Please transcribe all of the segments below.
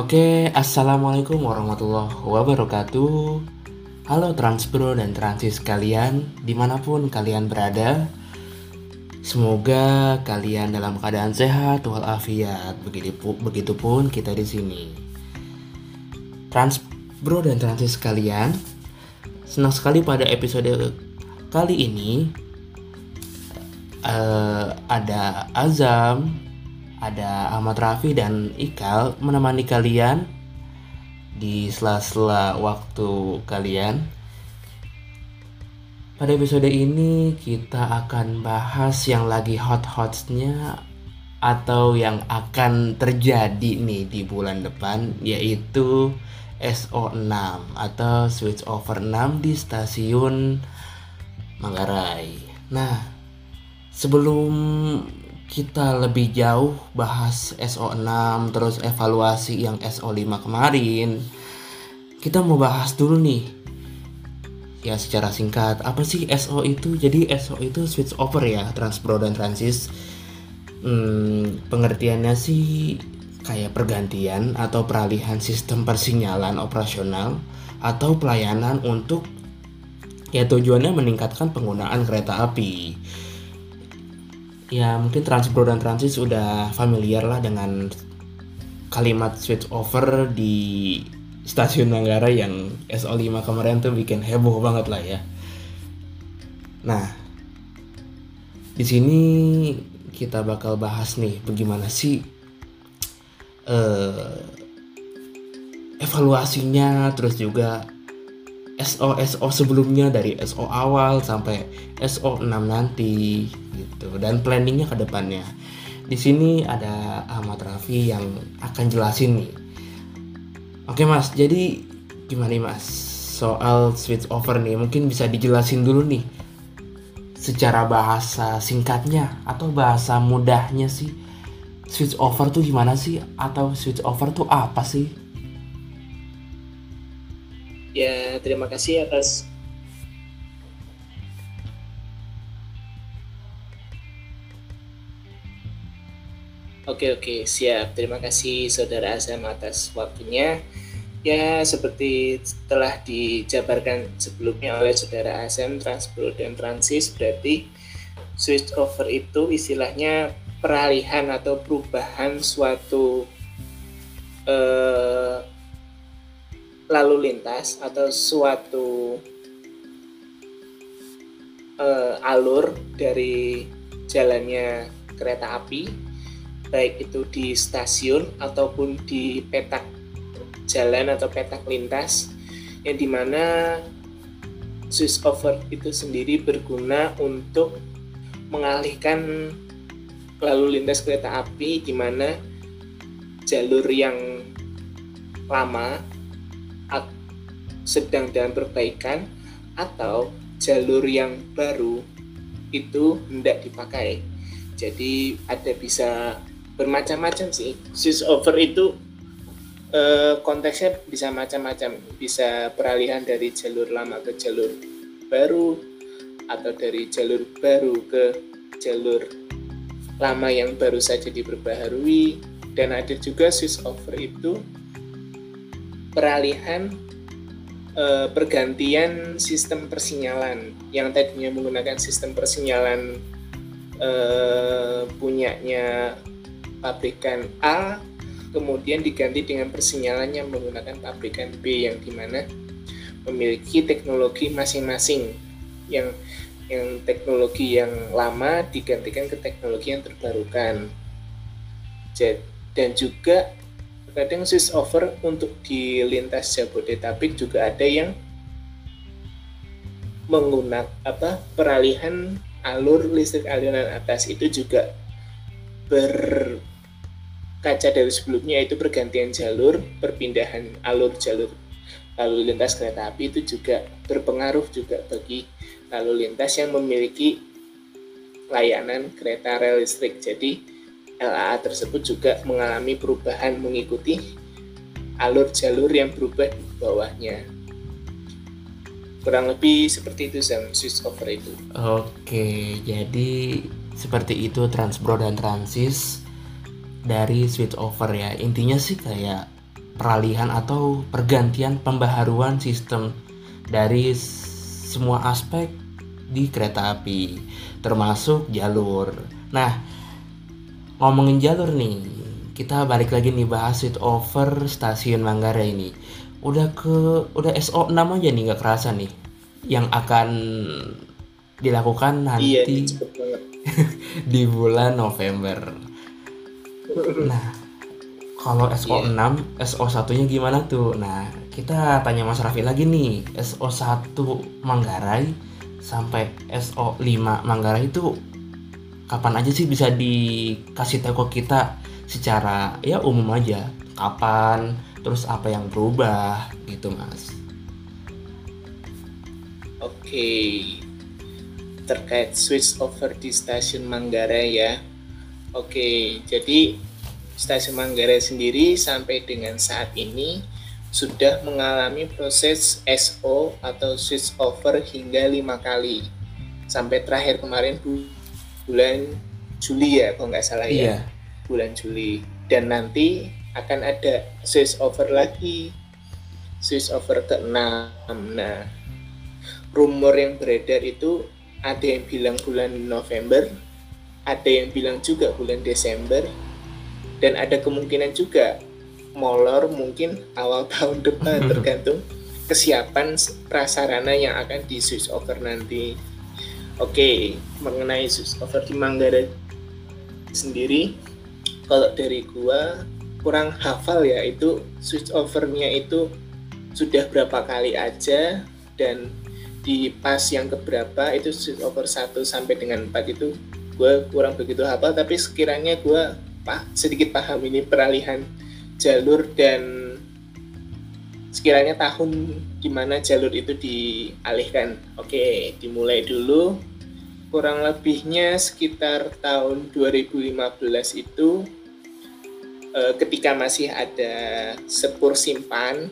Oke, Assalamualaikum warahmatullahi wabarakatuh. Halo Transbro dan Transis kalian Di mana pun kalian berada Semoga kalian dalam keadaan sehat walafiat. Begitupun kita di sini. Transbro dan Transis kalian Senang sekali pada episode kali ini uh, Ada Azam ada Ahmad Rafi dan Ikal menemani kalian di sela-sela waktu kalian. Pada episode ini kita akan bahas yang lagi hot-hotnya atau yang akan terjadi nih di bulan depan yaitu SO6 atau switch over 6 di stasiun Manggarai. Nah, sebelum kita lebih jauh bahas SO6 terus evaluasi yang SO5 kemarin. Kita mau bahas dulu nih. Ya secara singkat apa sih SO itu? Jadi SO itu switch over ya transpro dan transis. Hmm, pengertiannya sih kayak pergantian atau peralihan sistem persinyalan operasional atau pelayanan untuk ya tujuannya meningkatkan penggunaan kereta api ya mungkin Transpro dan Transis sudah familiar lah dengan kalimat switch over di stasiun Manggarai yang SO5 kemarin tuh bikin heboh banget lah ya. Nah, di sini kita bakal bahas nih bagaimana sih uh, evaluasinya terus juga SO SO sebelumnya dari SO awal sampai SO 6 nanti gitu dan planningnya ke depannya. Di sini ada Ahmad Raffi yang akan jelasin nih. Oke Mas, jadi gimana nih Mas soal switch over nih? Mungkin bisa dijelasin dulu nih secara bahasa singkatnya atau bahasa mudahnya sih switch over tuh gimana sih atau switch over tuh apa sih? Ya terima kasih atas Oke oke siap. Terima kasih saudara Azam atas waktunya. Ya seperti telah dijabarkan sebelumnya oleh saudara Azam Transpro dan Transis berarti switch over itu istilahnya peralihan atau perubahan suatu eh, lalu lintas atau suatu uh, alur dari jalannya kereta api baik itu di stasiun ataupun di petak jalan atau petak lintas yang di mana switch over itu sendiri berguna untuk mengalihkan lalu lintas kereta api di mana jalur yang lama sedang dalam perbaikan atau jalur yang baru itu hendak dipakai. Jadi ada bisa bermacam-macam sih. Switch over itu eh, konteksnya bisa macam-macam. Bisa peralihan dari jalur lama ke jalur baru atau dari jalur baru ke jalur lama yang baru saja diperbaharui dan ada juga switch over itu peralihan pergantian sistem persinyalan yang tadinya menggunakan sistem persinyalan uh, punyanya pabrikan A kemudian diganti dengan persinyalan yang menggunakan pabrikan B yang di mana memiliki teknologi masing-masing. Yang yang teknologi yang lama digantikan ke teknologi yang terbarukan. Dan juga kadang switch over untuk di lintas Jabodetabek juga ada yang menggunakan apa peralihan alur listrik aliran atas itu juga berkaca dari sebelumnya itu pergantian jalur perpindahan alur jalur lalu lintas kereta api itu juga berpengaruh juga bagi lalu lintas yang memiliki layanan kereta rel listrik. Jadi LAA tersebut juga mengalami perubahan mengikuti alur jalur yang berubah di bawahnya. Kurang lebih seperti itu Sam, switch over itu. Oke, jadi seperti itu Transbro dan Transis dari switch over ya. Intinya sih kayak peralihan atau pergantian pembaharuan sistem dari semua aspek di kereta api termasuk jalur. Nah, ngomongin jalur nih, kita balik lagi nih bahas switch over stasiun Manggarai ini. Udah ke udah SO6 aja nih nggak kerasa nih yang akan dilakukan Iya, nanti banget. di bulan November. Nah, kalau SO6, SO1-nya gimana tuh? Nah, kita tanya Mas Raffi lagi nih. SO1 Manggarai sampai SO5 Manggarai itu kapan aja sih bisa dikasih tahu kita secara ya umum aja. Kapan, terus apa yang berubah gitu, Mas. Oke, terkait switch over di stasiun Manggarai ya. Oke, jadi stasiun Manggarai sendiri sampai dengan saat ini sudah mengalami proses SO atau switch over hingga lima kali. Sampai terakhir kemarin bulan Juli ya, kalau nggak salah ya. Bulan Juli. Dan nanti akan ada switch over lagi. Switch over ke-6. Nah, rumor yang beredar itu ada yang bilang bulan November, ada yang bilang juga bulan Desember, dan ada kemungkinan juga molor mungkin awal tahun depan tergantung kesiapan prasarana yang akan di switch over nanti. Oke, mengenai switch over di Manggarai sendiri, kalau dari gua kurang hafal ya itu switch overnya itu sudah berapa kali aja dan di pas yang keberapa itu switch over 1 sampai dengan 4 itu gue kurang begitu hafal tapi sekiranya gue pak sedikit paham ini peralihan jalur dan sekiranya tahun di mana jalur itu dialihkan. Oke dimulai dulu kurang lebihnya sekitar tahun 2015 itu eh, ketika masih ada sepur simpan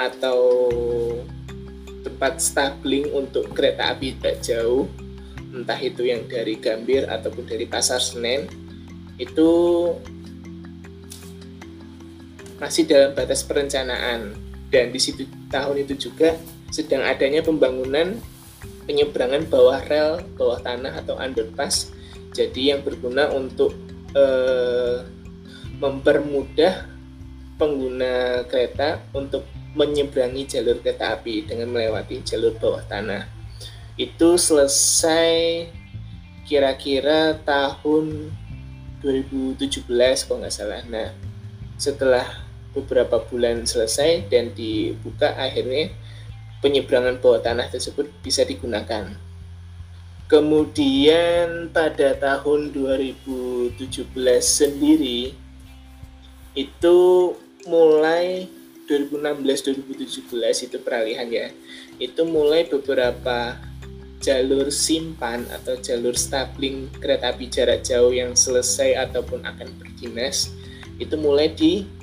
atau tempat stabling untuk kereta api tak jauh entah itu yang dari Gambir ataupun dari Pasar Senen itu masih dalam batas perencanaan. Dan di situ tahun itu juga sedang adanya pembangunan penyeberangan bawah rel, bawah tanah atau underpass jadi yang berguna untuk eh, mempermudah pengguna kereta untuk menyeberangi jalur kereta api dengan melewati jalur bawah tanah. Itu selesai kira-kira tahun 2017 kalau nggak salah. Nah, setelah beberapa bulan selesai dan dibuka akhirnya penyeberangan bawah tanah tersebut bisa digunakan. Kemudian pada tahun 2017 sendiri itu mulai 2016-2017 itu peralihan ya itu mulai beberapa jalur simpan atau jalur stabling kereta api jarak jauh yang selesai ataupun akan berdinas itu mulai dicabut,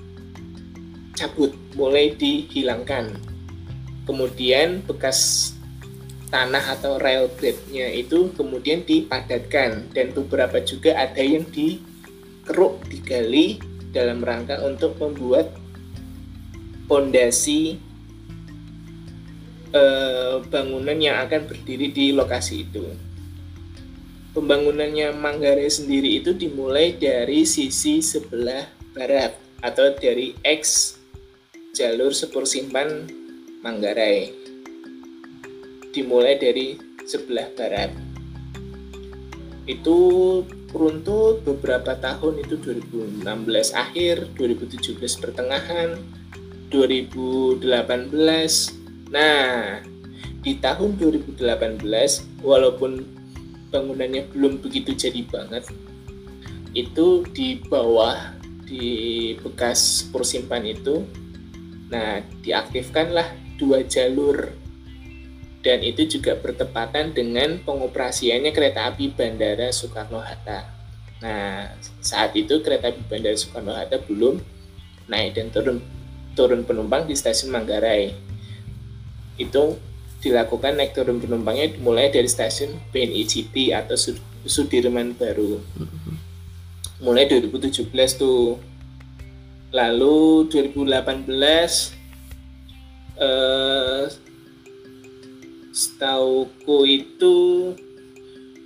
mulai dihilangkan. Kemudian bekas tanah atau rail bed-nya itu kemudian dipadatkan dan beberapa juga ada yang dikeruk, digali dalam rangka untuk membuat pondasi eh, bangunan yang akan berdiri di lokasi itu. Pembangunannya Manggarai sendiri itu dimulai dari sisi sebelah barat atau dari X jalur sepur simpan Manggarai. Dimulai dari sebelah barat. Itu runtut beberapa tahun itu 2016 akhir, 2017 pertengahan, 2018. Nah, di tahun 2018 walaupun bangunannya belum begitu jadi banget, itu di bawah di bekas persimpan itu nah diaktifkanlah dua jalur dan itu juga bertepatan dengan pengoperasiannya kereta api Bandara Soekarno-Hatta. Nah, saat itu kereta api Bandara Soekarno-Hatta belum naik dan turun turun penumpang di stasiun Manggarai. Itu dilakukan naik turun penumpangnya mulai dari stasiun BNI City atau Sudirman Baru. Mulai 2017 tuh. lalu 2018 eh, setauku itu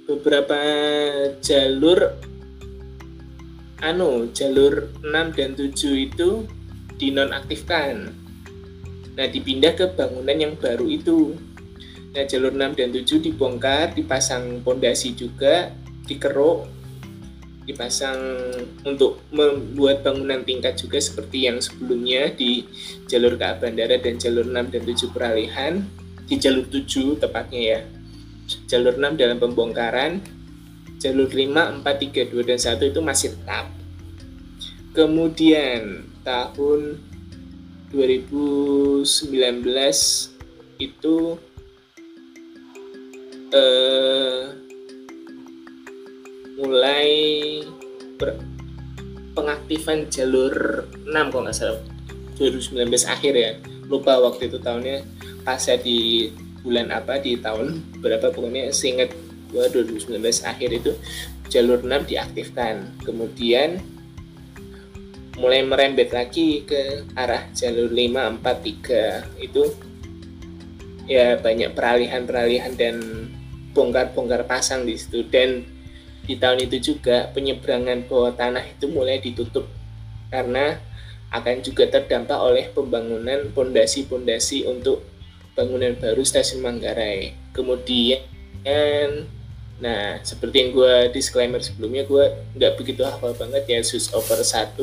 beberapa jalur anu jalur 6 dan 7 itu dinonaktifkan. Nah dipindah ke bangunan yang baru itu. Nah jalur 6 dan 7 dibongkar dipasang pondasi juga dikeruk dipasang untuk membuat bangunan tingkat juga seperti yang sebelumnya di jalur KA Bandara dan jalur 6 dan 7 peralihan. Di jalur 7 tepatnya ya. Jalur 6 dalam pembongkaran. Jalur 5, 4, 3, 2, dan 1 itu masih tetap. Kemudian tahun 2019 itu eh, mulai pengaktifan jalur 6 kalau nggak salah. 2019 akhir ya. Lupa waktu itu tahunnya pas di bulan apa di tahun berapa pokoknya seingat gua 2019 akhir itu jalur 6 diaktifkan. Kemudian mulai merembet lagi ke arah jalur 5 4 3 itu ya banyak peralihan-peralihan dan bongkar-bongkar pasang di situ. Dan di tahun itu juga penyeberangan bawah tanah itu mulai ditutup karena akan juga terdampak oleh pembangunan pondasi-pondasi untuk bangunan baru stasiun Manggarai. Kemudian, nah seperti yang gue disclaimer sebelumnya, gue nggak begitu hafal banget ya switch over 1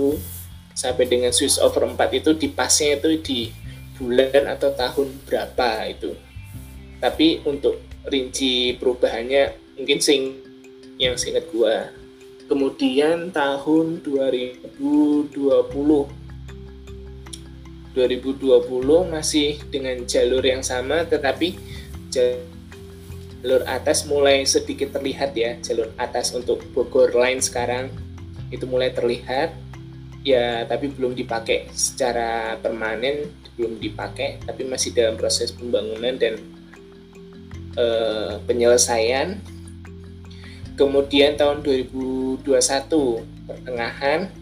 sampai dengan switch over 4 itu di pasnya itu di bulan atau tahun berapa itu. Tapi untuk rinci perubahannya mungkin sing yang seingat gua. Kemudian tahun 2020 2020 masih dengan jalur yang sama tetapi jalur atas mulai sedikit terlihat ya. Jalur atas untuk Bogor Line sekarang itu mulai terlihat. Ya tapi belum dipakai secara permanen belum dipakai tapi masih dalam proses pembangunan dan uh, penyelesaian kemudian tahun 2021 pertengahan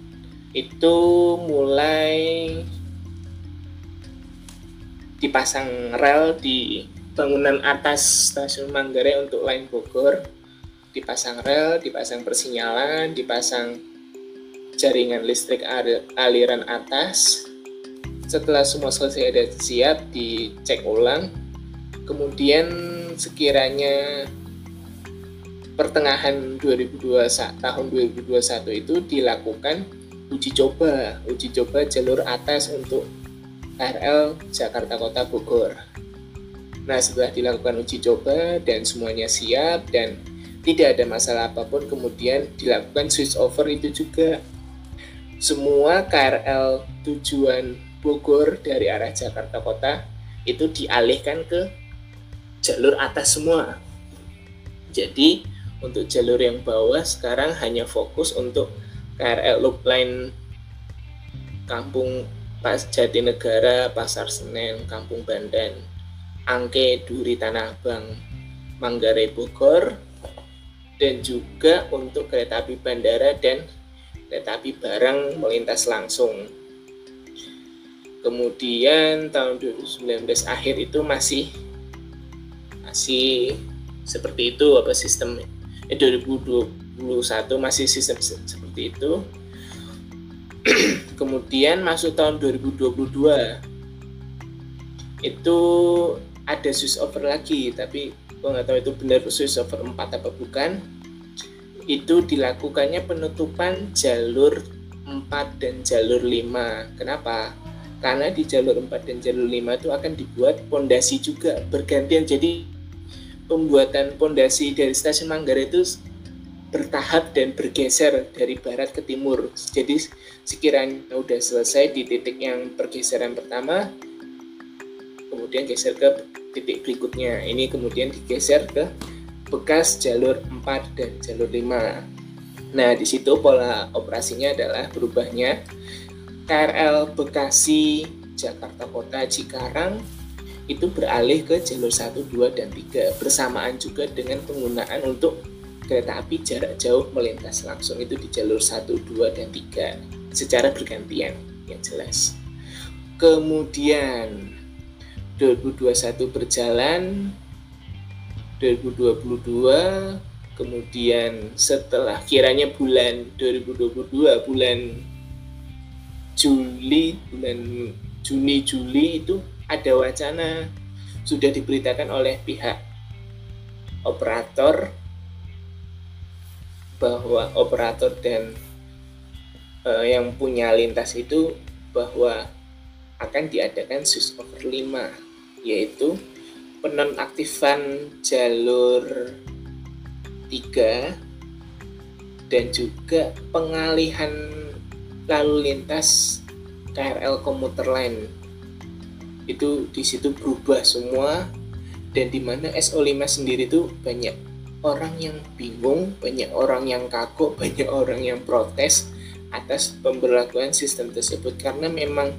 itu mulai dipasang rel di bangunan atas stasiun Manggarai untuk line Bogor. Dipasang rel, dipasang persinyalan, dipasang jaringan listrik aliran atas. Setelah semua selesai dan siap dicek ulang. Kemudian sekiranya pertengahan 2021 tahun 2021 itu dilakukan uji coba uji coba jalur atas untuk KRL Jakarta Kota Bogor. Nah setelah dilakukan uji coba dan semuanya siap dan tidak ada masalah apa pun kemudian dilakukan switch over itu juga semua KRL tujuan Bogor dari arah Jakarta Kota itu dialihkan ke jalur atas semua. Jadi untuk jalur yang bawah sekarang hanya fokus untuk KRL Loop Line Kampung Pas Jatinegara, Pasar Senen, Kampung Bandan, Angke, Duri, Tanah Abang, Manggarai, Bogor, dan juga untuk kereta api bandara dan kereta api barang melintas langsung. Kemudian tahun 2019 akhir itu masih masih seperti itu apa sistemnya eh, 2021 masih sistem seperti itu. Kemudian masuk tahun 2022 itu ada switch over lagi tapi gue nggak tahu itu benar switch over 4 apa bukan. Itu dilakukannya penutupan jalur 4 dan jalur 5 kenapa? karena di jalur 4 dan jalur 5 itu akan dibuat pondasi juga bergantian. Jadi pembuatan pondasi dari stasiun Manggarai itu bertahap dan bergeser dari barat ke timur. Jadi sekiranya sudah selesai di titik yang pergeseran pertama, kemudian geser ke titik berikutnya. Ini kemudian digeser ke bekas jalur 4 dan jalur 5. Nah, di situ pola operasinya adalah berubahnya KRL Bekasi Jakarta Kota Cikarang itu beralih ke jalur 1, 2, dan 3 bersamaan juga dengan penggunaan untuk kereta api jarak jauh melintas langsung itu di jalur 1, 2, dan 3 secara bergantian. yang jelas kemudian 2021 berjalan 2022 kemudian setelah kiranya bulan 2022 bulan Juli bulan Juni Juli itu ada wacana sudah diberitakan oleh pihak operator bahwa operator dan uh, yang punya lintas itu bahwa akan diadakan sus over 5 yaitu penonaktifan jalur 3 dan juga pengalihan lalu lintas KRL komuter lain itu di situ berubah semua. Dan di mana SO5 sendiri itu banyak orang yang bingung, banyak orang yang kaku, banyak orang yang protes atas pemberlakuan sistem tersebut. Karena memang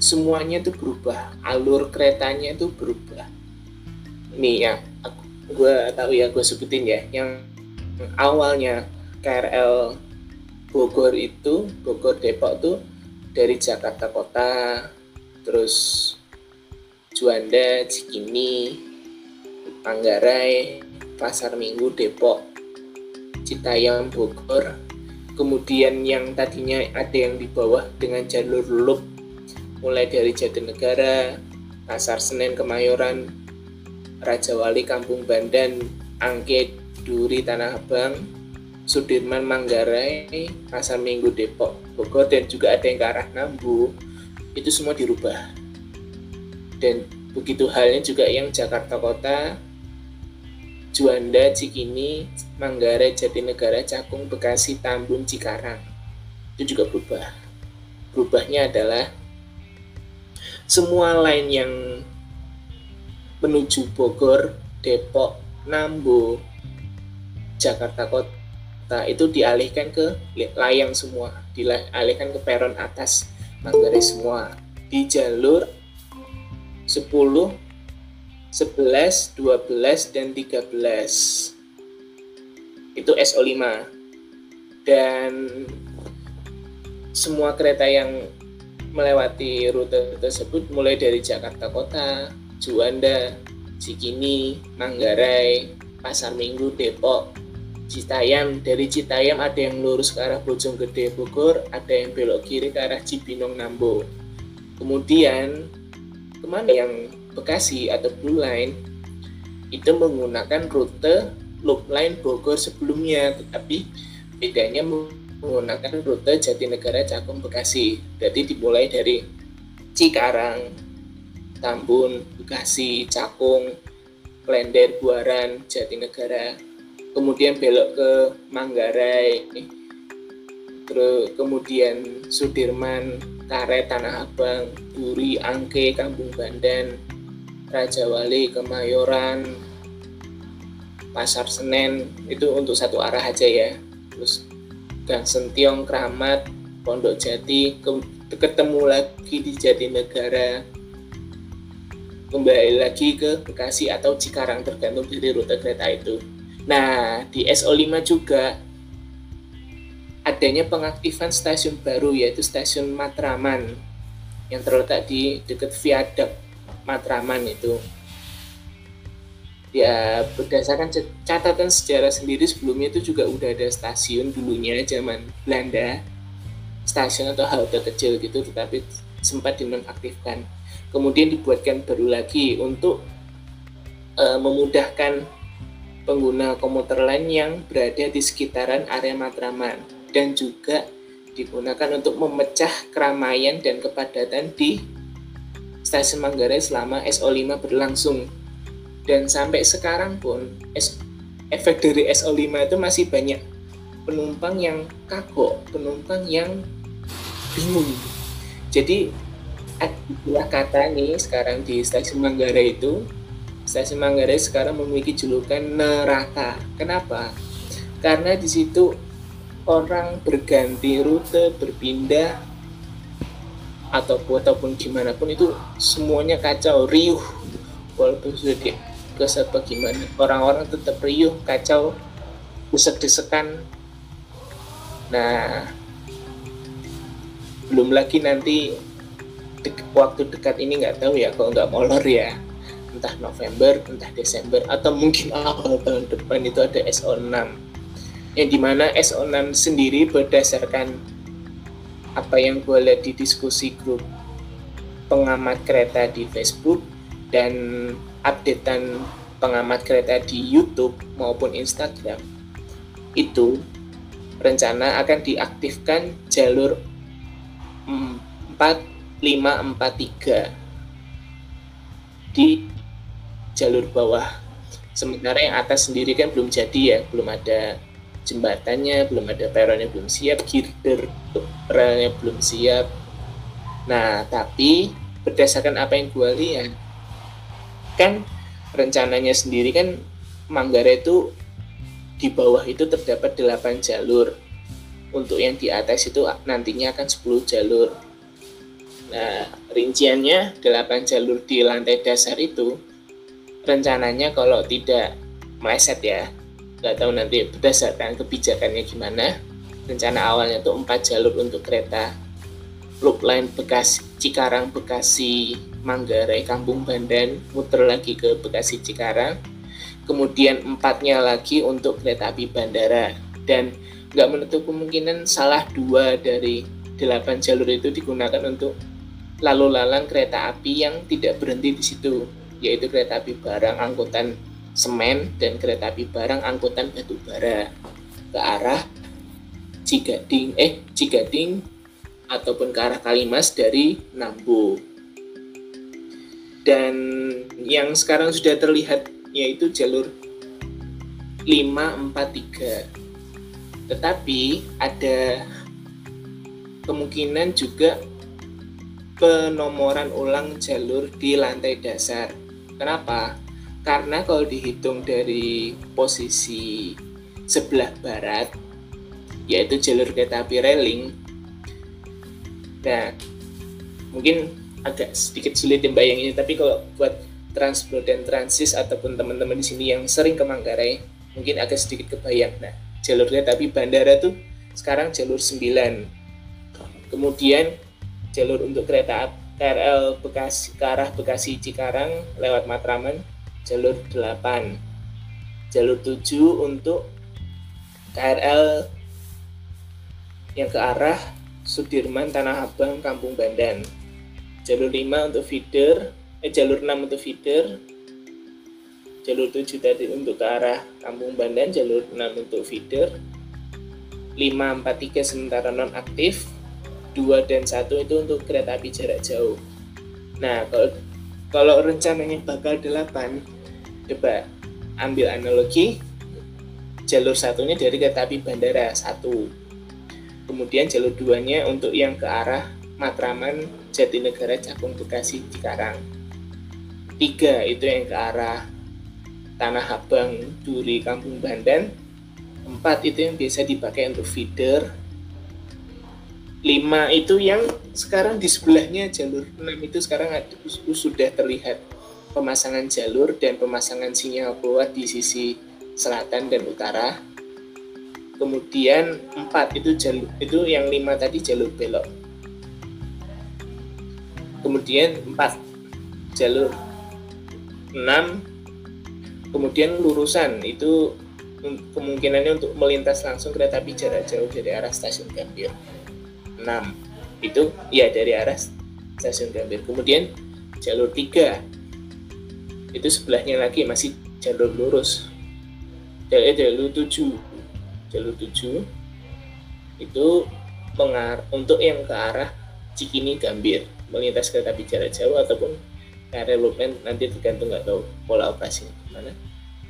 semuanya itu berubah, alur keretanya itu berubah. Ini ya, aku, gue tahu ya, gue sebutin ya, yang awalnya KRL Bogor itu Bogor Depok tuh dari Jakarta Kota terus Juanda Cikini Manggarai Pasar Minggu Depok Citayam Bogor kemudian yang tadinya ada yang di bawah dengan jalur loop mulai dari Jatinegara Pasar Senen Kemayoran Raja Wali Kampung Bandan Angke Duri Tanah Abang, Sudirman Manggarai, Pasar Minggu Depok, Bogor dan juga ada yang ke arah Nambu itu semua dirubah. Dan begitu halnya juga yang Jakarta Kota, Juanda, Cikini, Manggarai, Jatinegara, Cakung, Bekasi, Tambun, Cikarang itu juga berubah. Berubahnya adalah semua lain yang menuju Bogor, Depok, Nambu, Jakarta Kota itu dialihkan ke layang semua, dialihkan ke peron atas Manggarai semua di jalur 10, 11, 12, dan 13. Itu SO5. Dan semua kereta yang melewati rute tersebut mulai dari Jakarta Kota, Juanda, Cikini, Manggarai, Pasar Minggu, Depok, Citayam dari Citayam ada yang lurus ke arah Bojonggede Bogor ada yang belok kiri ke arah Cibinong Nambo kemudian ke mana yang Bekasi atau Blue Line itu menggunakan rute Loop Line Bogor sebelumnya tetapi bedanya menggunakan rute Jatinegara Cakung Bekasi. Jadi dimulai dari Cikarang Tambun Bekasi Cakung Klender Buaran Jatinegara kemudian belok ke Manggarai terus kemudian Sudirman Karet Tanah Abang Duri Angke Kampung Bandan Raja Wali Kemayoran Pasar Senen itu untuk satu arah aja ya. Terus Gang Sentiong Kramat Pondok Jati ke, ketemu lagi di Jatinegara. Kembali lagi ke Bekasi atau Cikarang tergantung dari rute kereta itu. Nah, di SO5 juga adanya pengaktifan stasiun baru yaitu stasiun Matraman yang terletak di dekat viaduk Matraman itu. Ya, berdasarkan catatan sejarah sendiri sebelumnya itu juga udah ada stasiun dulunya zaman Belanda. Stasiun atau halte kecil gitu tetapi sempat dinonaktifkan. Kemudian dibuatkan baru lagi untuk uh, memudahkan pengguna komuter lain yang berada di sekitaran area Matraman dan juga digunakan untuk memecah keramaian dan kepadatan di stasiun Manggarai selama SO5 berlangsung. Dan sampai sekarang pun efek dari SO5 itu masih banyak penumpang yang kagok, penumpang yang bingung. Jadi ada kata nih sekarang di stasiun Manggarai itu Stasiun Manggarai sekarang memiliki julukan neraka. Kenapa? Karena di situ orang berganti rute, berpindah ataupun ataupun gimana pun itu semuanya kacau, riuh. Walaupun sudah di keset bagaimana, orang-orang tetap riuh, kacau, desek-desekan. Nah, belum lagi nanti de waktu dekat ini nggak tahu ya kalau nggak molor ya entah November entah Desember atau mungkin awal tahun depan itu ada SO6 yang di mana SO6 sendiri berdasarkan apa yang gue lihat di diskusi grup pengamat kereta di Facebook dan updatean pengamat kereta di YouTube maupun Instagram itu rencana akan diaktifkan jalur 4543 di jalur bawah. Sementara yang atas sendiri kan belum jadi ya, belum ada jembatannya, belum ada peronnya belum siap, girder relnya belum siap. Nah, tapi berdasarkan apa yang gue lihat, kan rencananya sendiri kan Manggarai itu di bawah itu terdapat 8 jalur untuk yang di atas itu nantinya akan 10 jalur. Nah, rinciannya 8 jalur di lantai dasar itu rencananya kalau tidak meleset ya, nggak tahu nanti berdasarkan kebijakannya gimana. Rencana awalnya itu 4 jalur untuk kereta loop line Bekasi, Cikarang, Bekasi, Manggarai, Kampung Bandan, muter lagi ke Bekasi, Cikarang. Kemudian empatnya lagi untuk kereta api bandara dan nggak menutup kemungkinan salah dua dari delapan jalur itu digunakan untuk lalu lalang kereta api yang tidak berhenti di situ, yaitu kereta api barang angkutan semen dan kereta api barang angkutan batu bara ke arah Cigading, eh Cigading ataupun ke arah Kalimas dari Nambo. Dan yang sekarang sudah terlihat yaitu jalur 543 tetapi ada kemungkinan juga penomoran ulang jalur di lantai dasar. Kenapa? Karena kalau dihitung dari posisi sebelah barat, yaitu jalur kereta api railing, nah mungkin agak sedikit sulit membayanginya, tapi kalau buat transport dan transis ataupun teman-teman di sini yang sering ke Manggarai, mungkin agak sedikit kebayang. Nah, jalurnya tapi bandara tuh sekarang jalur 9 kemudian jalur untuk kereta KRL Bekasi ke arah Bekasi Cikarang lewat Matraman jalur 8 jalur 7 untuk KRL yang ke arah Sudirman Tanah Abang Kampung Bandan. Jalur 5 untuk feeder eh jalur 6 untuk feeder. Jalur 7 tadi untuk ke arah Kampung Bandan, jalur 6 untuk feeder, 543 sementara non aktif, 2 dan 1 itu untuk kereta api jarak jauh. Nah, kalau kalau rencananya bakal 8, coba ambil analogi jalur satunya dari kereta api bandara 1. Kemudian jalur 2-nya untuk yang ke arah Matraman, Jatinegara, Cakung, Bekasi, Cikarang. 3 itu yang ke arah Tanah Abang, Duri, Kampung Bandan. Empat itu yang biasa dipakai untuk feeder. Lima itu yang sekarang di sebelahnya jalur enam itu sekarang sudah terlihat pemasangan jalur dan pemasangan sinyal keluar di sisi selatan dan utara. Kemudian empat itu jalur itu yang lima tadi jalur belok. Kemudian empat jalur enam kemudian lurusan itu kemungkinannya untuk melintas langsung kereta api jarak jauh dari arah stasiun Gambir 6 itu ya dari arah stasiun Gambir. Kemudian jalur 3 itu sebelahnya lagi masih jalur lurus. Jalur, eh, jalur 7 jalur 7 itu mengar untuk yang ke arah Cikini Gambir melintas kereta api jarak jauh ataupun area loopman nanti tergantung nggak tahu pola operasinya mana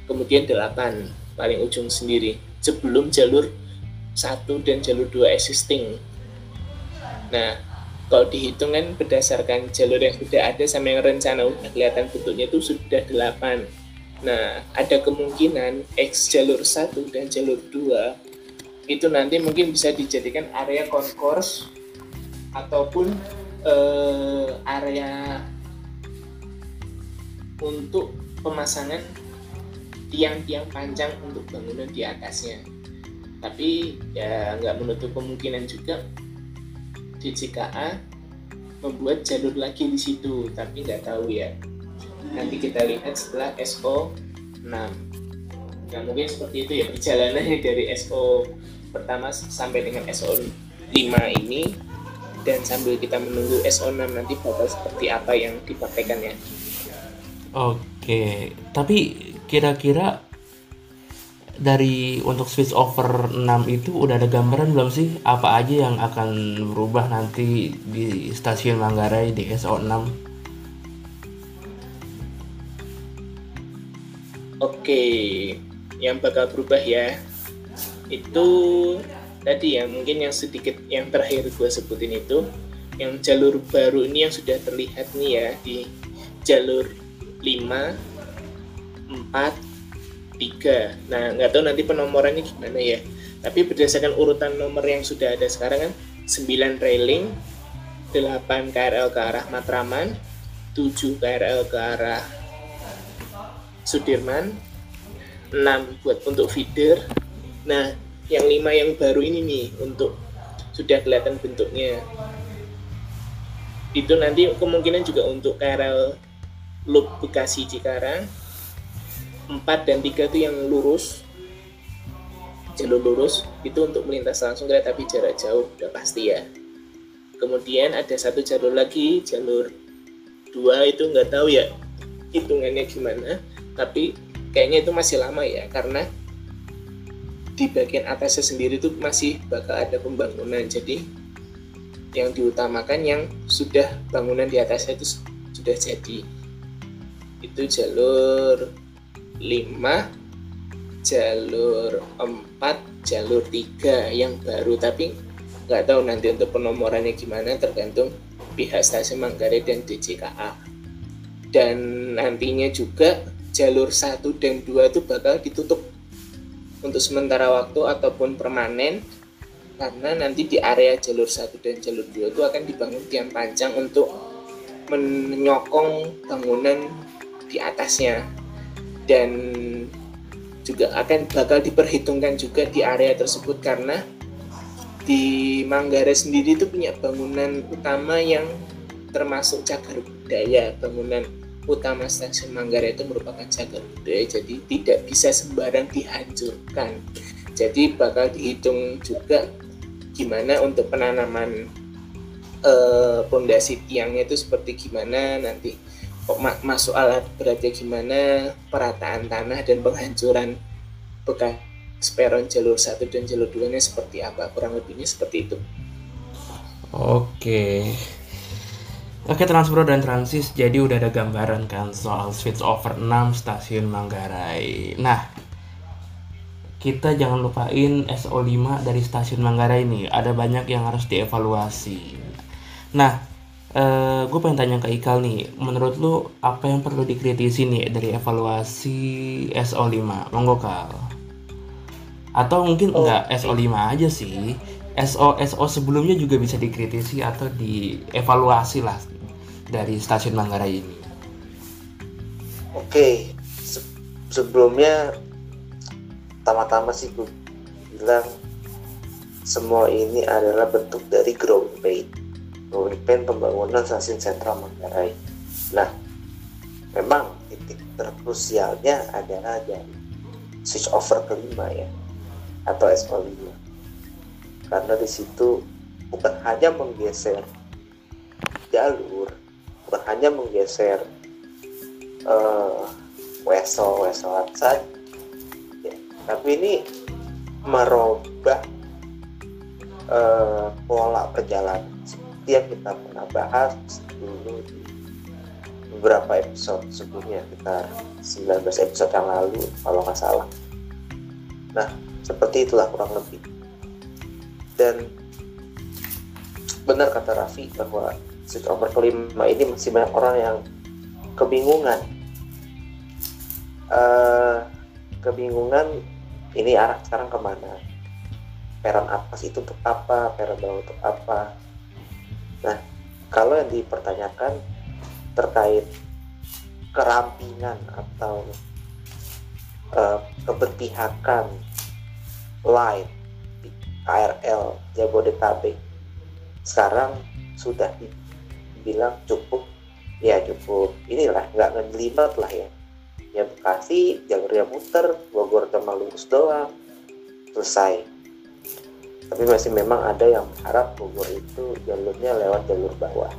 kemudian 8 paling ujung sendiri. Sebelum jalur satu dan jalur dua existing nah kalau dihitung kan berdasarkan jalur yang sudah ada sama yang rencana udah kelihatan bentuknya itu sudah 8 nah ada kemungkinan X jalur satu dan jalur 2 itu nanti mungkin bisa dijadikan area konkurs ataupun uh, area untuk pemasangan tiang-tiang panjang untuk bangunan di atasnya. Tapi ya nggak menutup kemungkinan juga DCKA membuat jalur lagi di situ tapi nggak tahu ya. Nanti kita lihat setelah SO 6 nah mungkin seperti itu ya perjalanannya dari SO pertama sampai dengan SO 5 ini. Dan sambil kita menunggu SO 6 nanti bakal seperti apa yang dipakaikan ya. Oke tapi kira-kira dari untuk switch over 6 itu udah ada gambaran belum sih apa aja yang akan berubah nanti di stasiun Manggarai di SO6? Oke, yang bakal berubah ya itu tadi ya mungkin yang sedikit yang terakhir gue sebutin itu yang jalur baru ini yang sudah terlihat nih ya di jalur 5 4 tiga. Nah nggak tahu nanti penomorannya gimana ya. Tapi berdasarkan urutan nomor yang sudah ada sekarang kan 9 railing 8 KRL ke arah Matraman 7 KRL ke arah Sudirman 6 buat untuk feeder. Nah yang 5 yang baru ini nih untuk sudah kelihatan bentuknya. Itu nanti kemungkinan juga untuk KRL Loop Bekasi Cikarang 4 dan 3 itu yang lurus jalur lurus itu untuk melintas langsung kereta api jarak jauh udah pasti ya. Kemudian ada satu jalur lagi jalur dua itu nggak tahu ya hitungannya gimana tapi kayaknya itu masih lama ya karena di bagian atasnya sendiri itu masih bakal ada pembangunan. Jadi yang diutamakan yang sudah bangunan di atasnya itu sudah jadi. Itu jalur 5 jalur 4 jalur 3 yang baru. Tapi nggak tahu nanti untuk penomorannya gimana tergantung pihak stasiun Manggarai dan DJKA dan nantinya juga jalur 1 dan 2 itu bakal ditutup untuk sementara waktu ataupun permanen karena nanti di area jalur 1 dan jalur 2 itu akan dibangun tiang panjang untuk menyokong bangunan di atasnya dan juga akan bakal diperhitungkan juga di area tersebut karena di Manggarai sendiri itu punya bangunan utama yang termasuk cagar budaya bangunan utama stasiun Manggarai itu merupakan cagar budaya jadi tidak bisa sembarang dihancurkan. Jadi bakal dihitung juga gimana untuk penanaman pondasi eh, tiangnya itu seperti gimana nanti masuk alat beratnya gimana, perataan tanah dan penghancuran bekas peron jalur satu dan jalur 2 nya seperti apa? Kurang lebihnya seperti itu. Oke. Oke transport dan transis. Jadi udah ada gambaran kan soal switch over 6 stasiun Manggarai. Nah kita jangan lupain SO5 dari stasiun Manggarai ini ada banyak yang harus dievaluasi. Nah Uh, eh, gue pengen tanya ke Ikal nih, menurut lu apa yang perlu dikritisi nih dari evaluasi SO5? Monggo Kal. Atau mungkin oh. enggak SO5 aja sih. SO SO sebelumnya juga bisa dikritisi atau dievaluasi lah dari stasiun Manggarai ini. Oke, Se sebelumnya pertama-tama sih gue bilang semua ini adalah bentuk dari ground paint memimpin pembangunan stasiun sentral Manggarai. Nah, memang titik terkrusialnya adalah dari switch over kelima ya, atau SO5. Karena di situ bukan hanya menggeser jalur, bukan hanya menggeser uh, wesel weselan saja, ya, tapi ini merubah uh, pola perjalanan yang kita pernah bahas dulu di beberapa episode sebelumnya kita 19 episode yang lalu kalau nggak salah. Nah seperti itulah kurang lebih. Dan benar kata Raffi bahwa switch over kelima ini masih banyak orang yang kebingungan. Uh, kebingungan ini arah sekarang ke mana? Peron atas itu untuk apa? Peron bawah untuk apa Nah, kalau yang dipertanyakan terkait kerampingan atau uh, keberpihakan lain di KRL Jabodetabek sekarang sudah dibilang cukup ya cukup inilah nggak ngejelimet lah ya. Ya Bekasi jalurnya muter Bogor cuma lurus doang selesai tapi masih memang ada yang berharap Bogor itu jalurnya lewat jalur bawah.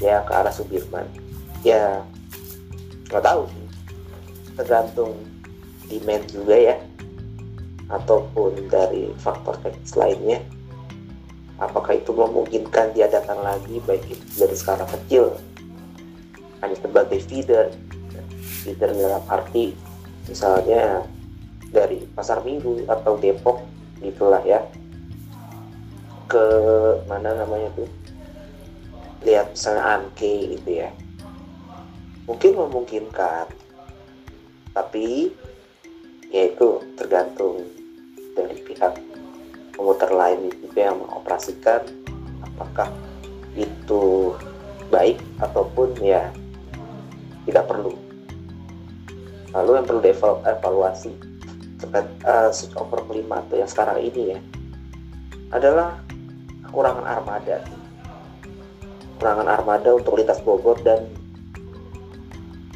Ya ke arah Sudirman. Ya nggak tahu sih. Tergantung demand juga ya. Ataupun dari faktor teknis lainnya. Apakah itu memungkinkan dia datang lagi baik itu dari skala kecil hanya sebagai feeder feeder dalam arti misalnya dari pasar minggu atau Depok gitulah ya ke mana namanya tuh? Lihat misalnya Anke gitu ya. Mungkin memungkinkan tapi ya itu tergantung dari pihak komuter lain juga yang mengoperasikan apakah itu baik ataupun ya tidak perlu. Lalu yang perlu evaluasi terkait uh, switch over kelima atau yang sekarang ini ya adalah kekurangan armada. Kekurangan armada untuk lintas Bogor dan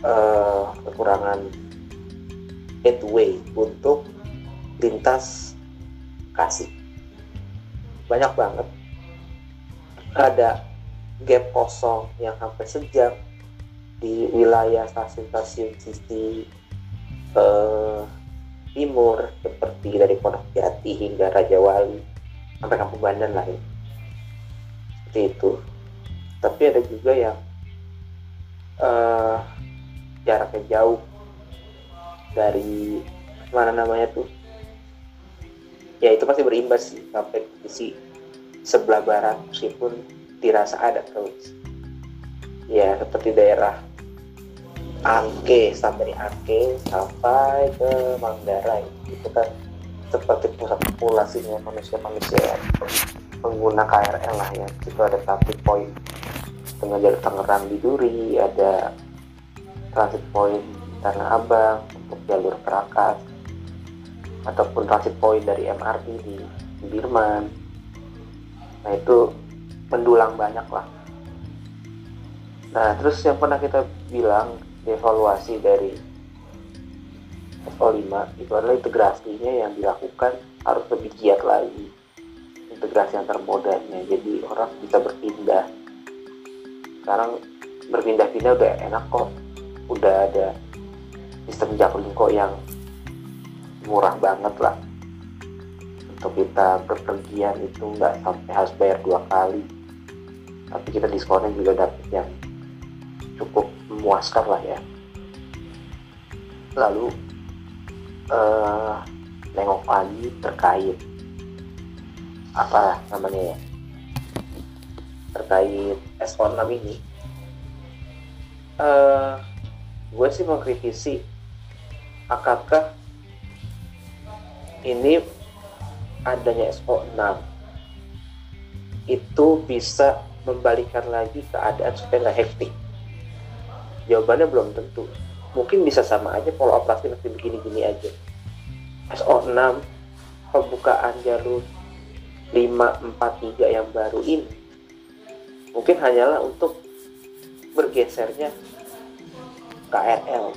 uh, kekurangan headway untuk lintas kasih. Banyak banget. Ada gap kosong yang hampir sejam di wilayah stasiun-stasiun sisi eh, timur seperti dari Pondok Jati hingga Raja Wali sampai Kampung Bandan lah ya. Seperti itu. Tapi ada juga yang eh, jaraknya jauh dari mana namanya tuh. Ya itu pasti berimbas sih sampai sisi sebelah barat meskipun dirasa ada terus ya seperti daerah Angke sampai Angke sampai ke Manggarai. Itu kan seperti pusat populasinya manusia-manusia pengguna KRL lah ya. Itu ada transit point dengan jalur Tangerang di Duri ada transit point Tanah Abang untuk jalur Kerakas ataupun transit point dari MRT di Birman nah itu mendulang banyak lah. Nah terus yang pernah kita bilang evaluasi dari SO5 itu adalah integrasinya yang dilakukan harus lebih giat lagi integrasi antar modanya jadi orang bisa berpindah. Sekarang berpindah-pindah udah enak kok. Udah ada sistem Jaklingko yang murah banget lah. Untuk kita berpergian itu nggak sampai harus bayar dua kali. Tapi kita diskonnya juga dapat yang cukup memuaskan lah ya. Lalu uh, nengok lagi terkait apa namanya ya terkait S6 ini uh, gue sih mengkritisi apakah ini adanya SO6 itu bisa membalikan lagi keadaan supaya nggak hektik. Jawabannya belum tentu. Mungkin bisa sama aja pola operasi masih begini-gini aja. SO6 pembukaan jalur 543 yang baru ini mungkin hanyalah untuk bergesernya KRL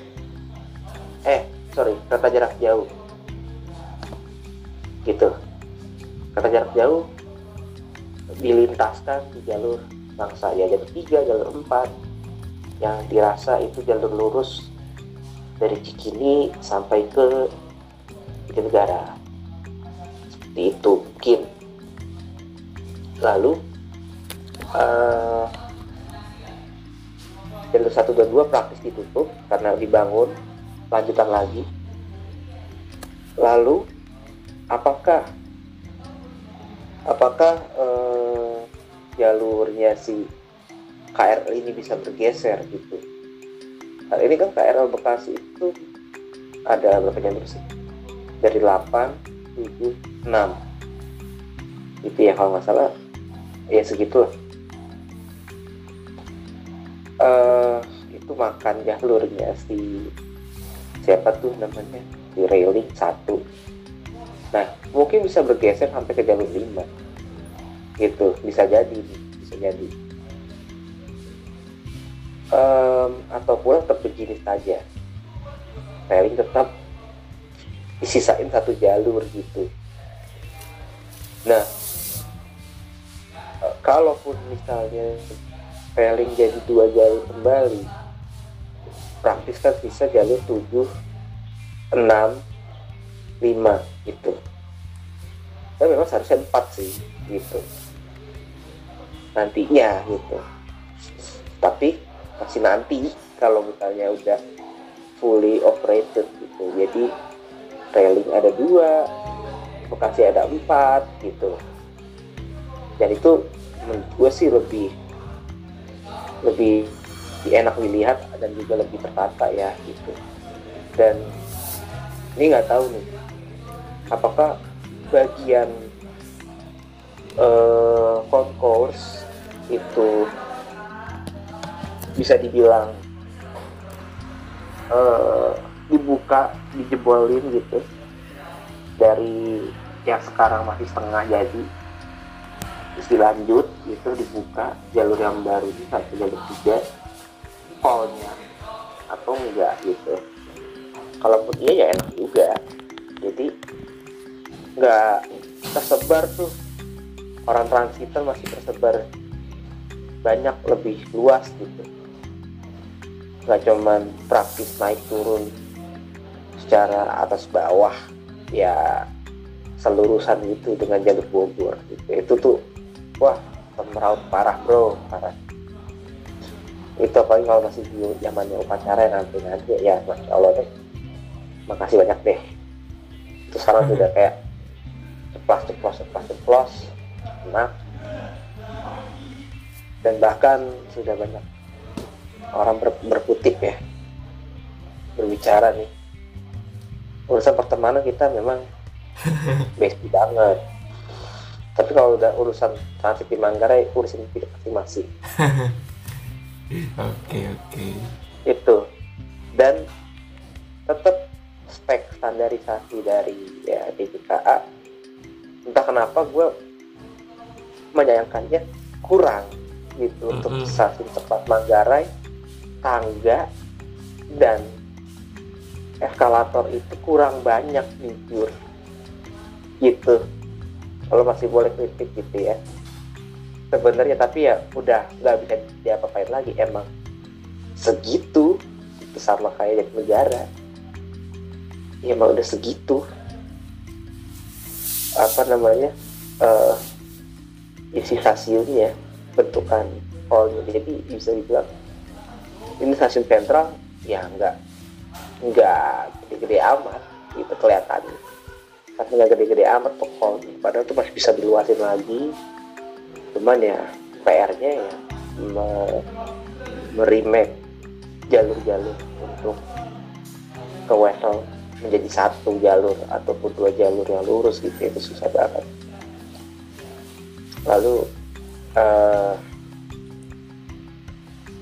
eh sorry kereta jarak jauh. Gitu. Kereta jarak jauh dilintaskan di jalur bangsa. Ya jalur 3, jalur 4 yang dirasa itu jalur lurus dari Cikini sampai ke negara. Seperti itu mungkin lalu uh, jalur 1 dan 2 praktis ditutup karena dibangun lanjutan lagi. Lalu apakah apakah eh, jalurnya si KRL ini bisa bergeser gitu? Nah, ini kan KRL Bekasi itu ada berapa jalur sih? Dari 8 7 6 itu ya kalau nggak salah ya segitu. Uh, itu makan jalurnya si siapa tuh namanya? Si railing satu. Nah mungkin bisa bergeser sampai ke jalur lima. Gitu bisa jadi bisa jadi. Um, ataupun tetap begini saja. Railing tetap disisain satu jalur gitu. Nah kalaupun misalnya railing jadi dua jalur kembali praktis kan bisa jalur 7 6 5 gitu. Dan memang seharusnya 4 sih gitu. Nantinya gitu. Tapi masih nanti kalau misalnya udah fully operated gitu. Jadi railing ada dua Bekasi ada empat gitu. Dan itu menurut gue sih lebih lebih, enak dilihat dan juga lebih tertata ya gitu. Dan ini nggak tahu nih apakah bagian uh, concourse itu bisa dibilang uh, dibuka dijebolin gitu dari yang sekarang masih setengah jadi terus dilanjut gitu dibuka jalur yang baru ini satu jalur tiga polnya atau enggak gitu. Kalaupun iya ya enak juga. Jadi nggak tersebar tuh. Orang transitan masih tersebar banyak lebih luas gitu. Nggak cuman praktis naik turun secara atas bawah ya selurusan itu dengan jalur Bogor gitu. itu tuh wah meraut parah bro. Parah. Itu apalagi kalau masih di zamannya upacara nanti nanti. Ya masya Allah deh. Makasih banyak deh. Itu sekarang sudah kayak ceplos ceplos ceplos ceplos. Nah dan bahkan sudah banyak orang ber, berkutip ya. Berbicara nih. Urusan pertemanan kita memang basic banget tapi kalau udah urusan transit di Manggarai urusan kita masing-masing. Oke oke. Itu. Dan tetap spek standarisasi dari ya DJKA entah kenapa gue menyayangkannya kurang gitu mm -hmm. untuk stasiun cepat Manggarai tangga dan eskalator itu kurang banyak jujur. Gitu kalau masih boleh kritik gitu ya. Sebenarnya tapi ya udah nggak bisa diapa-apain lagi emang. Segitu itu sama kayak jadi negara ya emang udah segitu. Apa namanya uh, isi stasiunnya bentukan hallnya jadi bisa dibilang ini stasiun sentral ya nggak nggak gede-gede amat gitu kelihatannya tapi gede-gede amat pokok padahal itu masih bisa diluasin lagi. Cuman ya PR-nya ya me merimake jalur-jalur untuk ke Wesel menjadi satu jalur ataupun dua jalur yang lurus gitu itu susah banget. Lalu uh,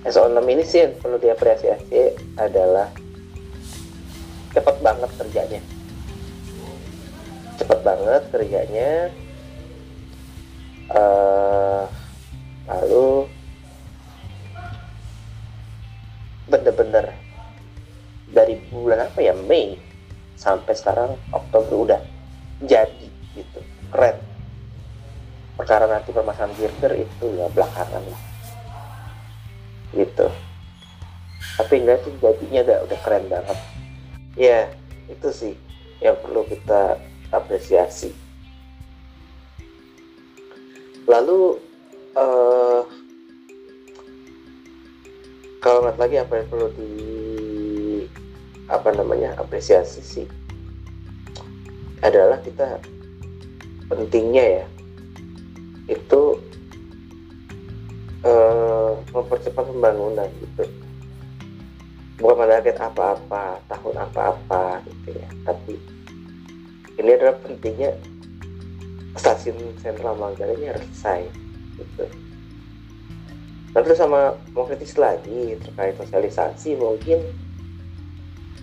SO6 ini sih yang perlu diapresiasi adalah cepat banget kerjanya cepat banget kerjanya. Uh, lalu bener-bener dari bulan apa ya? Mei sampai sekarang Oktober udah jadi gitu. Keren. Perkara nanti permasalahan girder itu ya belakangan lah. Gitu. Tapi enggak sih jadinya udah udah keren banget. Ya itu sih yang perlu kita apresiasi. Lalu uh, kalau nggak lagi apa yang perlu di apa namanya apresiasi sih adalah kita pentingnya ya itu uh, mempercepat pembangunan gitu. Bukan menarget apa-apa tahun apa-apa gitu ya tapi ini adalah pentingnya stasiun sentral Manggarai ini harus selesai gitu. Lalu sama mau kritis lagi terkait sosialisasi mungkin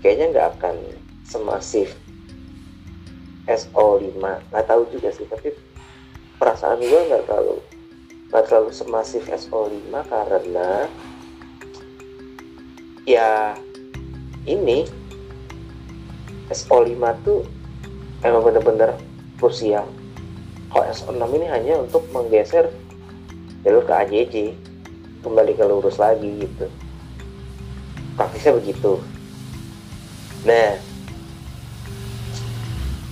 kayaknya nggak akan semasif SO5 nggak tahu juga sih tapi perasaan gue nggak terlalu nggak terlalu semasif SO5 karena ya ini SO5 tuh emang bener-bener krusial kalau SO6 ini hanya untuk menggeser jalur ke AJJ kembali ke lurus lagi gitu. Praktisnya begitu. Nah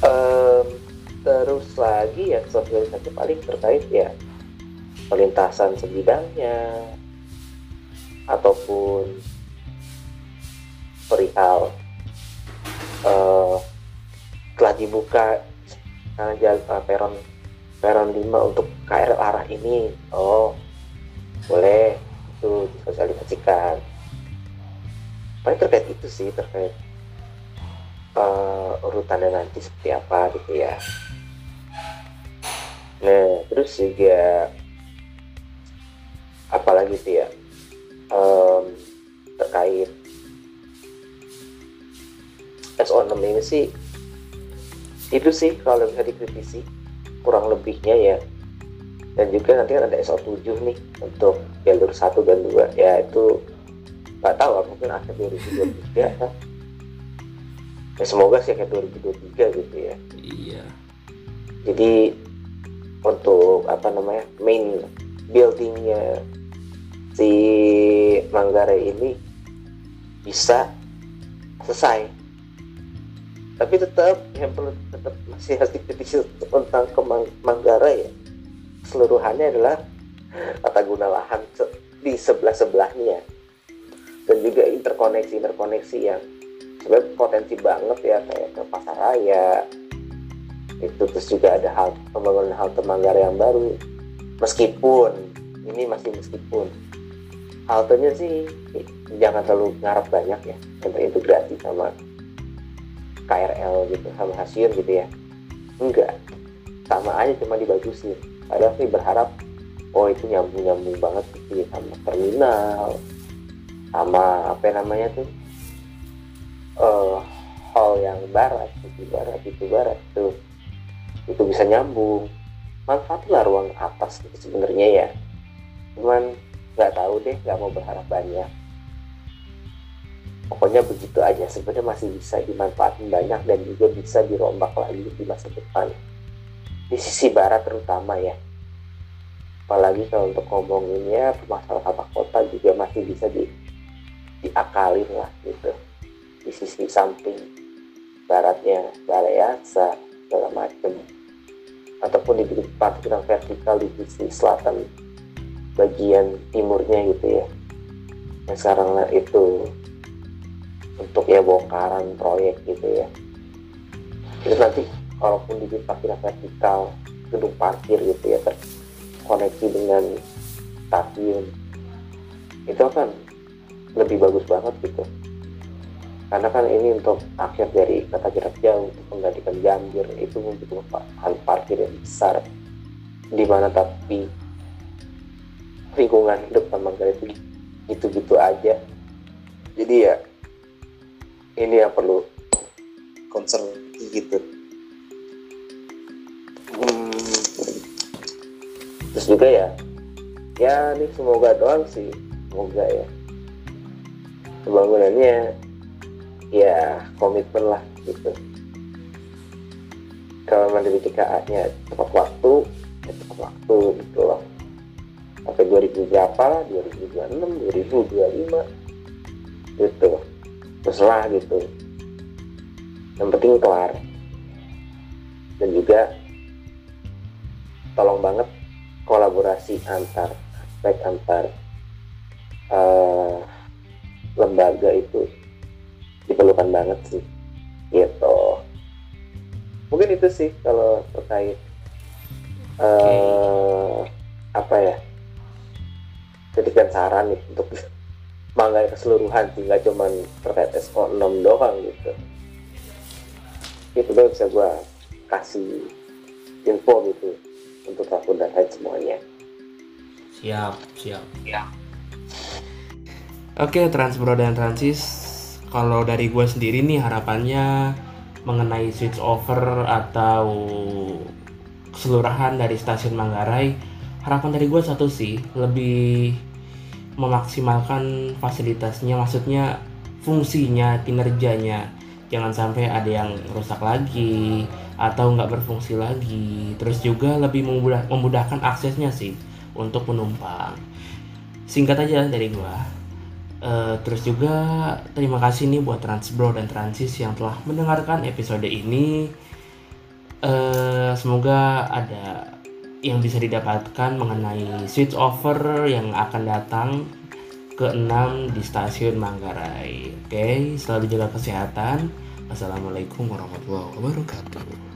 um, terus lagi ya sosialisasi paling terkait ya perlintasan sebidangnya ataupun perihal uh, dibuka uh, jalan uh, peron peron 5 untuk KRL arah ini. Oh boleh itu disosialisasikan. Paling terkait itu sih terkait uh, nanti seperti apa gitu ya. Nah terus juga apalagi sih ya? Um, terkait SO6 ini sih itu sih kalau bisa dikritisi kurang lebihnya ya. Dan juga nanti kan ada SO7 nih untuk jalur 1 dan 2 ya itu nggak tahu mungkin akhir 2023 kan ya semoga sih akhir 2023 gitu ya. Iya. Jadi untuk apa namanya main buildingnya si Manggarai ini bisa selesai tapi tetap yang perlu tetap masih harus dikritisi tentang Manggarai ya. Keseluruhannya adalah tata guna lahan di sebelah sebelahnya dan juga interkoneksi interkoneksi yang sebenarnya potensi banget ya kayak ke pasar raya. Itu terus juga ada hal pembangunan halte Manggarai yang baru. Meskipun ini masih meskipun. Haltenya sih jangan terlalu ngarep banyak ya untuk integrasi sama KRL gitu sama hasil gitu ya. Enggak. Sama aja cuma dibagusin. Padahal sih berharap oh itu nyambung nyambung banget gitu ya sama terminal sama apa namanya tuh uh, hall yang barat itu barat itu barat tuh. Itu bisa nyambung. Manfaatlah ruang atas gitu sebenarnya ya. Cuman nggak tahu deh nggak mau berharap banyak pokoknya begitu aja. Sebenarnya masih bisa dimanfaatkan banyak dan juga bisa dirombak lagi di masa depan. Di sisi barat terutama ya. Apalagi kalau untuk ngomonginnya masalah tata kota juga masih bisa di diakalin lah gitu. Di sisi samping baratnya balai asa segala macam ataupun di parkiran vertikal di sisi selatan bagian timurnya gitu ya. Yang sekarang itu untuk ya bongkaran proyek gitu ya. Itu nanti kalaupun di parkiran vertikal gedung parkir gitu ya terkoneksi dengan stasiun itu akan lebih bagus banget gitu. Karena kan ini untuk akhir dari kata jarak jauh untuk menggantikan jambir itu membutuhkan parkir yang besar. Di mana tapi lingkungan depan Manggarai itu gitu-gitu aja. Jadi ya ini yang perlu concern gitu. Hmm, terus juga ya ya ini semoga doang sih semoga ya. Pembangunannya ya komitmen lah gitu. Kalau memang dari TKA nya tepat waktu ya tepat waktu gitu loh. Sampai 2000 berapa? 2026 2025 gitu terserah gitu. Yang penting kelar. Dan juga tolong banget kolaborasi antar aspek antar uh, lembaga itu diperlukan banget sih gitu. Mungkin itu sih kalau terkait uh, apa ya jadikan saran nih untuk mangga keseluruhan sih nggak cuma terkait SO6 doang gitu. Itu tuh bisa gue kasih info gitu untuk aku dan lain semuanya. Siap siap. Ya oke Transbro dan Transis kalau dari gue sendiri nih harapannya mengenai switch over atau keseluruhan dari stasiun Manggarai harapan dari gue satu sih lebih memaksimalkan fasilitasnya maksudnya fungsinya kinerjanya. Jangan sampai ada yang rusak lagi atau nggak berfungsi lagi. Terus juga lebih memudah, memudahkan aksesnya sih untuk penumpang. Singkat aja dari gua. Uh, terus juga terima kasih nih buat Transbro dan Transis yang telah mendengarkan episode ini. Uh, semoga ada yang bisa didapatkan mengenai switch over yang akan datang ke-6 di stasiun Manggarai. Oke, selalu jaga kesehatan. Assalamualaikum warahmatullahi wabarakatuh.